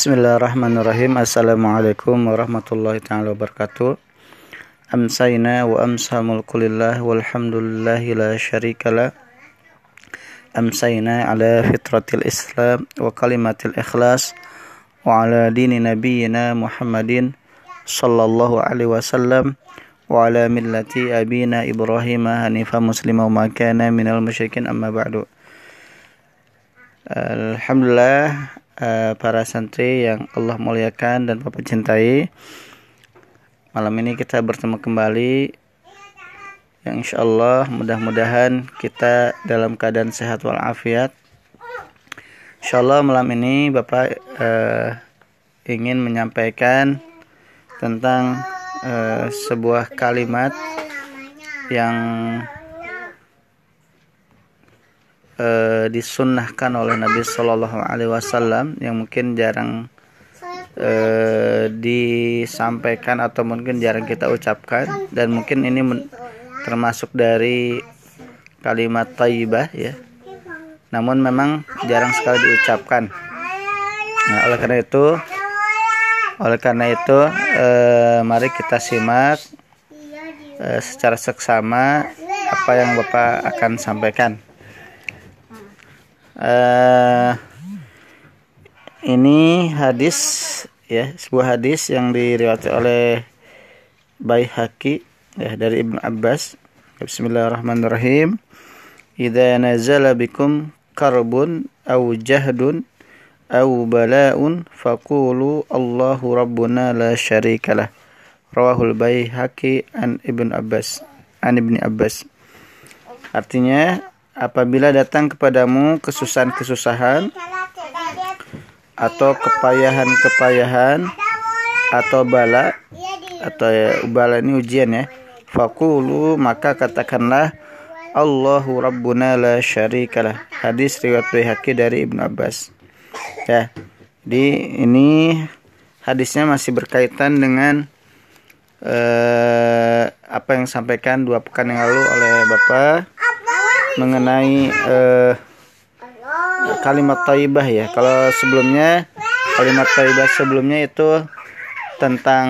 Bismillahirrahmanirrahim. Assalamualaikum warahmatullahi taala wabarakatuh. Amsayna wa amsa mulkulillah walhamdulillahi la syarikala Amsayna ala fitratil islam wa kalimatil ikhlas Wa ala dini nabiyina muhammadin Sallallahu alaihi wasallam Wa ala millati abina ibrahim hanifa muslima wa makana minal musyrikin amma ba'du. Alhamdulillah uh, para santri yang Allah muliakan dan Bapak cintai. Malam ini kita bertemu kembali yang insya Allah mudah-mudahan kita dalam keadaan sehat walafiat. Insya Allah malam ini Bapak uh, ingin menyampaikan tentang uh, sebuah kalimat yang uh, disunnahkan oleh Nabi Shallallahu Alaihi Wasallam yang mungkin jarang uh, disampaikan atau mungkin jarang kita ucapkan. Dan mungkin ini termasuk dari kalimat taibah ya. Namun memang jarang sekali diucapkan. Nah, oleh karena itu oleh karena itu uh, mari kita simak secara seksama apa yang Bapak akan sampaikan uh, ini hadis ya sebuah hadis yang diriwayatkan oleh Baihaqi ya dari Ibnu Abbas. Bismillahirrahmanirrahim. Idza nazala bikum karbun aw jahdun aw bala'un faqulu Allahu rabbuna la syarikalah rawahul Baihaqi an Ibnu Abbas an Ibnu Abbas. Artinya apabila datang kepadamu kesusahan-kesusahan atau kepayahan-kepayahan atau bala atau ya, bala ini ujian ya fakulu maka katakanlah Allahu Rabbuna la syarikalah hadis riwayat Baihaqi dari Ibnu Abbas. Ya jadi ini hadisnya masih berkaitan dengan eh, apa yang disampaikan dua pekan yang lalu oleh Bapak mengenai uh, kalimat taibah ya. Kalau sebelumnya kalimat taibah sebelumnya itu tentang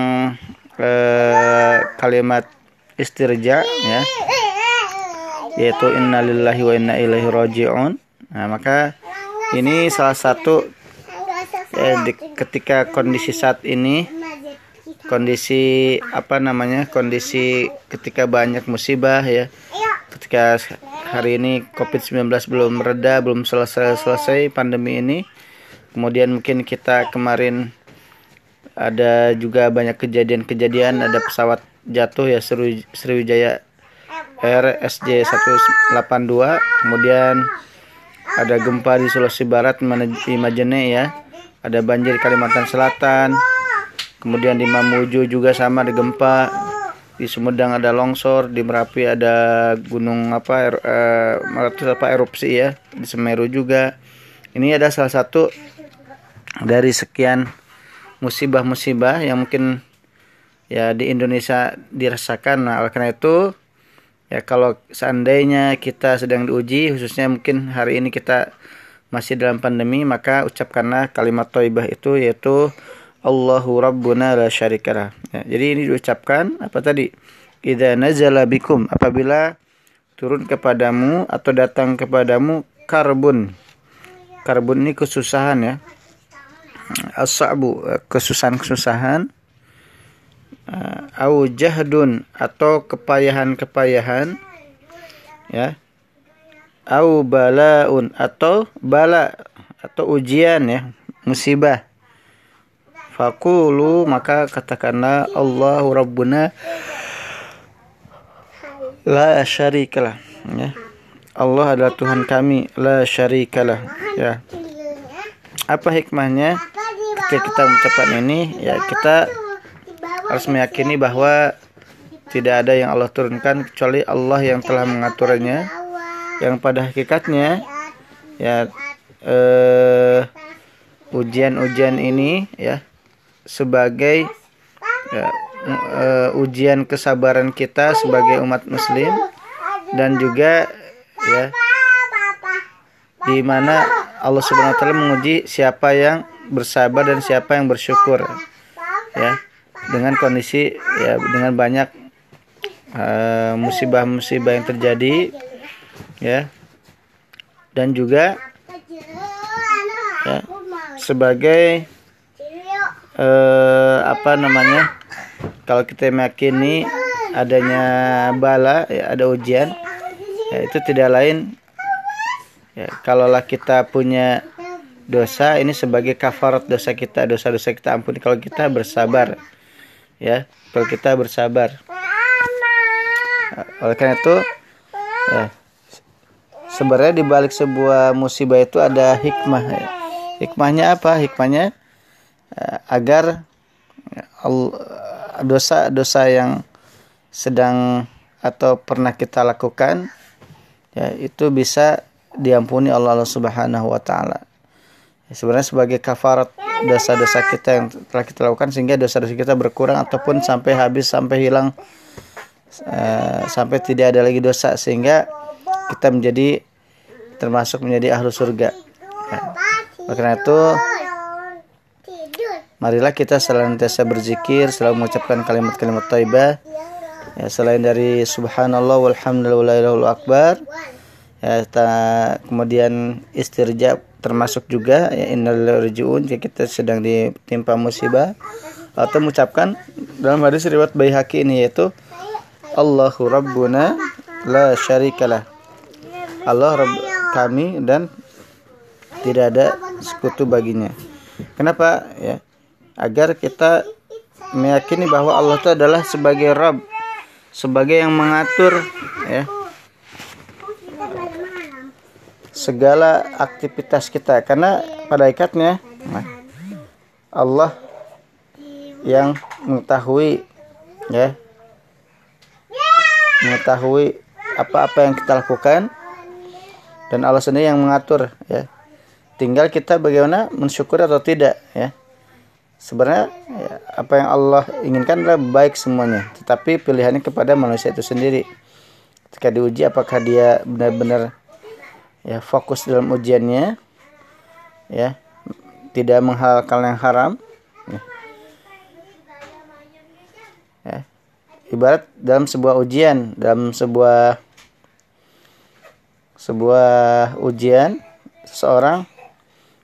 uh, kalimat istirja ya. Yaitu innalillahi wa inna ilaihi rajiun. Nah, maka ini salah satu eh, di, ketika kondisi saat ini kondisi apa namanya kondisi ketika banyak musibah ya ketika hari ini COVID-19 belum mereda, belum selesai-selesai pandemi ini. Kemudian mungkin kita kemarin ada juga banyak kejadian-kejadian, ada pesawat jatuh ya Sriwijaya Air SJ 182, kemudian ada gempa di Sulawesi Barat di Majene ya. Ada banjir Kalimantan Selatan. Kemudian di Mamuju juga sama ada gempa di Sumedang ada longsor, di Merapi ada gunung apa er, uh, apa erupsi ya, di Semeru juga. Ini ada salah satu dari sekian musibah-musibah yang mungkin ya di Indonesia dirasakan. Nah, oleh karena itu ya kalau seandainya kita sedang diuji khususnya mungkin hari ini kita masih dalam pandemi maka ucapkanlah kalimat thayyibah itu yaitu Allahu Rabbuna la syarikalah. Ya, jadi ini diucapkan apa tadi? Idza nazala bikum apabila turun kepadamu atau datang kepadamu karbun. Karbun ini kesusahan ya. As-sa'bu kesusahan-kesusahan. Au jahdun atau kepayahan-kepayahan ya. Au balaun atau bala atau ujian ya, musibah Fakulu maka katakanlah Allahu Rabbuna la syarikalah ya. Allah adalah Tuhan kami la syarikalah ya. Apa hikmahnya ketika kita mengucapkan ini ya kita harus meyakini bahwa tidak ada yang Allah turunkan kecuali Allah yang telah mengaturnya yang pada hakikatnya ya eh, ujian-ujian ini ya sebagai ya, uh, ujian kesabaran kita sebagai umat muslim. Dan juga ya di mana Allah Subhanahu wa taala menguji siapa yang bersabar dan siapa yang bersyukur ya dengan kondisi ya dengan banyak eh, musibah-musibah uh, yang terjadi ya. Dan juga ya, sebagai uh, apa namanya? Kalau kita meyakini adanya bala ya, ada ujian ya, itu tidak lain. Ya, kalaulah kita punya dosa ini sebagai kafarat dosa kita dosa-dosa kita ampuni. Kalau kita bersabar ya kalau kita bersabar. Oleh karena itu ya, sebenarnya di balik sebuah musibah itu ada hikmah ya. hikmahnya apa? Hikmahnya agar dosa-dosa yang sedang atau pernah kita lakukan ya itu bisa diampuni Allah, Subhanahu wa taala. Ya, sebenarnya sebagai kafarat dosa-dosa kita yang telah kita lakukan sehingga dosa-dosa kita berkurang ataupun sampai habis sampai hilang uh, sampai tidak ada lagi dosa sehingga kita menjadi termasuk menjadi ahlu surga. Ya. Karena itu marilah kita senantiasa berzikir selalu mengucapkan kalimat-kalimat taibah. Ya selain dari subhanallah walhamdulillah akbar. Ya ta, kemudian istirja termasuk juga ya innalillahi jika kita sedang ditimpa musibah. Atau mengucapkan dalam hadis riwayat Baihaqi ini yaitu Allahu Rabbuna la syarikalah Allah Rabb kami dan tidak ada sekutu baginya. Kenapa? Ya agar kita meyakini bahwa Allah itu adalah sebagai Rabb, sebagai yang mengatur ya. Segala aktivitas kita. Karena pada ikatnya nah, Allah yang mengetahui ya. Mengetahui apa-apa yang kita lakukan. Dan Allah sendiri yang mengatur ya. Tinggal kita bagaimana mensyukur atau tidak ya sebenarnya ya, apa yang Allah inginkan adalah baik semuanya tetapi pilihannya kepada manusia itu sendiri ketika diuji apakah dia benar-benar ya fokus dalam ujiannya ya tidak menghalalkan yang haram ya. ya. ibarat dalam sebuah ujian dalam sebuah sebuah ujian seseorang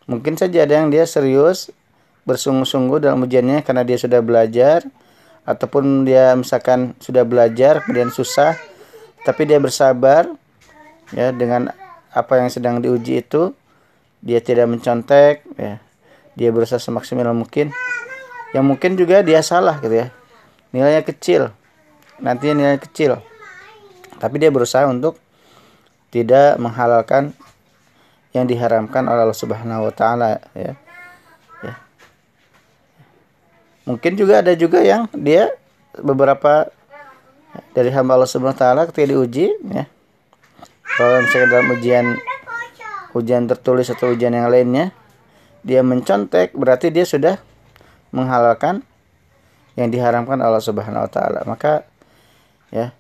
mungkin saja ada yang dia serius bersungguh-sungguh dalam ujiannya karena dia sudah belajar ataupun dia misalkan sudah belajar kemudian susah tapi dia bersabar ya dengan apa yang sedang diuji itu dia tidak mencontek ya. Dia berusaha semaksimal mungkin. Yang mungkin juga dia salah gitu ya. Nilainya kecil. Nanti nilainya kecil. Tapi dia berusaha untuk tidak menghalalkan yang diharamkan oleh Allah Subhanahu wa taala ya mungkin juga ada juga yang dia beberapa dari hamba Allah Subhanahu wa taala ketika diuji ya. Kalau misalnya dalam ujian ujian tertulis atau ujian yang lainnya dia mencontek berarti dia sudah menghalalkan yang diharamkan Allah Subhanahu wa taala. Maka ya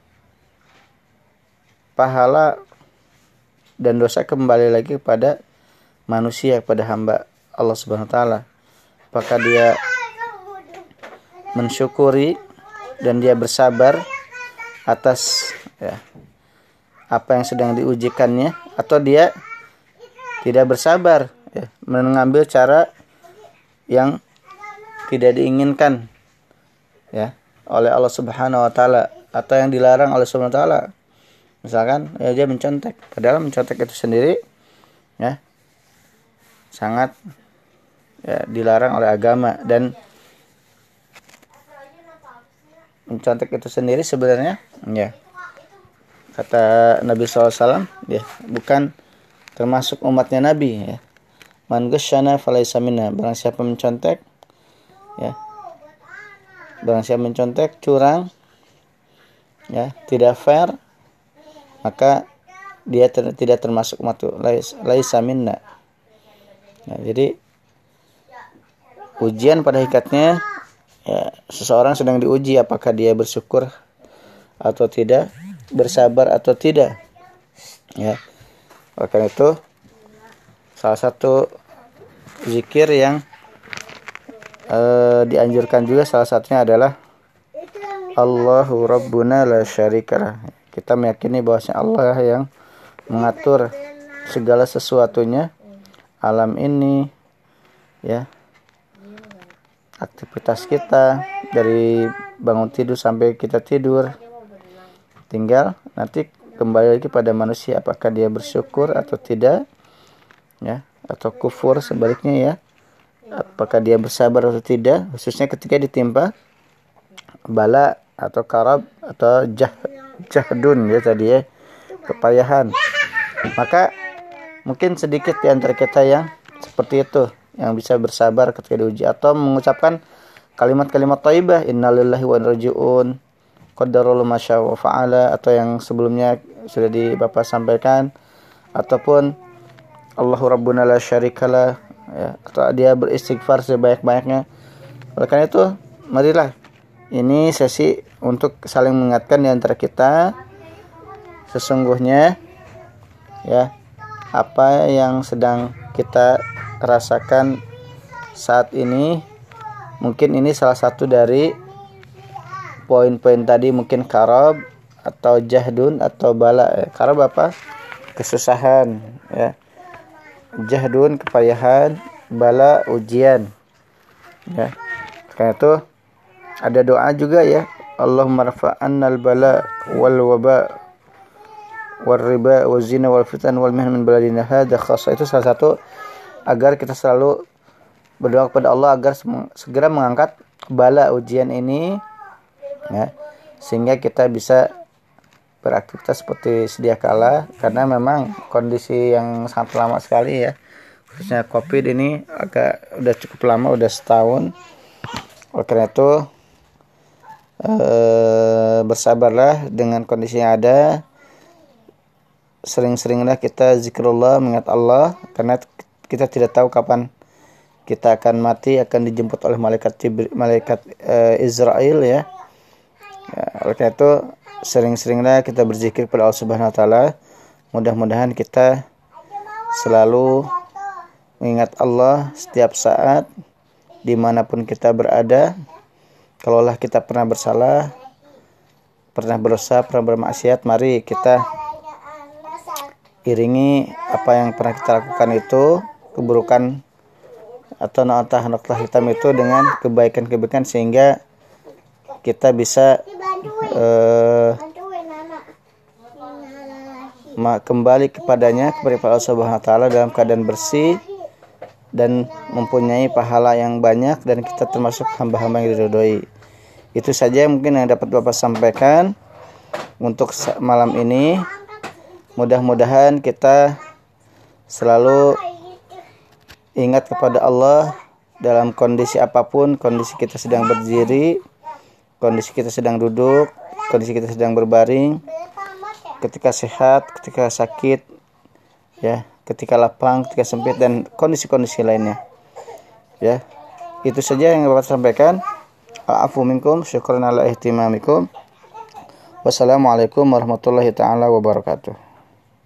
pahala dan dosa kembali lagi kepada manusia kepada hamba Allah Subhanahu wa taala. Apakah dia mensyukuri dan dia bersabar atas ya, apa yang sedang diujikannya atau dia tidak bersabar ya, mengambil cara yang tidak diinginkan ya oleh Allah Subhanahu wa taala atau yang dilarang oleh Subhanahu wa taala. Misalkan ya dia mencontek, padahal mencontek itu sendiri ya sangat ya, dilarang oleh agama dan mencontek itu sendiri sebenarnya. Ya. Kata Nabi SAW ya bukan termasuk umatnya Nabi ya. Man ghasyana falaysa minna. Barang siapa mencontek ya. Barang siapa mencontek curang ya tidak fair maka dia ter, tidak termasuk umat laisa minna. Ya, jadi ujian pada ikatnya ya, seseorang sedang diuji apakah dia bersyukur atau tidak, bersabar atau tidak. Ya. Oleh itu salah satu zikir yang uh, dianjurkan juga salah satunya adalah Allahu Rabbuna la syarikalah kita meyakini bahwasanya Allah yang mengatur segala sesuatunya alam ini ya aktivitas kita dari bangun tidur sampai kita tidur. Tinggal nanti kembali lagi pada manusia apakah dia bersyukur atau tidak ya atau kufur sebaliknya ya. Apakah dia bersabar atau tidak khususnya ketika ditimpa bala atau karab atau jah jahdun ya tadi ya kepayahan. Maka mungkin sedikit di antara kita yang seperti itu yang bisa bersabar ketika diuji atau mengucapkan kalimat-kalimat thayyibah innalillahi wa rajiun. Qadarul masya wa fa'ala atau yang sebelumnya sudah di Bapak sampaikan. Ataupun Allahu rabbuna la syarikalah ya atau dia beristighfar sebanyak-banyaknya oleh karena itu marilah ini sesi untuk saling mengingatkan di antara kita sesungguhnya ya apa yang sedang kita rasakan saat ini. Mungkin ini salah satu dari poin-poin tadi mungkin karob atau jahdun atau bala. Ya. karob apa? Kesusahan ya. Jahdun kepayahan bala ujian ya. Karena itu ada doa juga ya. Allahumma rafa'annal bala wal waba wal riba wal zina wal fitan wal mihna min baladina. Hadha khasa. Itu salah satu agar kita selalu berdoa kepada Allah agar segera mengangkat bala ujian ini ya sehingga kita bisa beraktivitas seperti sedia kala. Karena memang kondisi yang sangat lama sekali ya khususnya covid ini agak udah cukup lama udah setahun. Oleh karena itu Eh, bersabarlah dengan kondisi yang ada. Sering-seringlah kita zikrullah mengingat Allah karena kita tidak tahu kapan kita akan mati akan dijemput oleh malaikat malaikat uh, Israel ya. ya oleh karena itu sering-seringlah kita berzikir kepada Allah Subhanahu wa taala. Mudah-mudahan kita selalu mengingat Allah setiap saat di mana pun kita berada. Kalaulah kita pernah bersalah pernah berdosa pernah bermaksiat mari kita iringi apa yang pernah kita lakukan itu keburukan atau notah notah hitam itu dengan kebaikan-kebaikan sehingga kita bisa uh, kembali kepadanya kepada Allah Subhanahu wa taala dalam keadaan bersih dan mempunyai pahala yang banyak dan kita termasuk hamba-hamba yang diridhoi. Itu saja mungkin yang dapat Bapak sampaikan untuk malam ini. Mudah-mudahan kita selalu ingat kepada Allah dalam kondisi apa pun, kondisi kita sedang berdiri, kondisi kita sedang duduk, kondisi kita sedang berbaring, ketika sehat, ketika sakit, ya ketika lapang, ketika sempit dan kondisi-kondisi lainnya. Ya. Itu saja yang dapat sampaikan. Afu minkum, syukran ala ihtimamikum. Wassalamualaikum warahmatullahi taala wabarakatuh.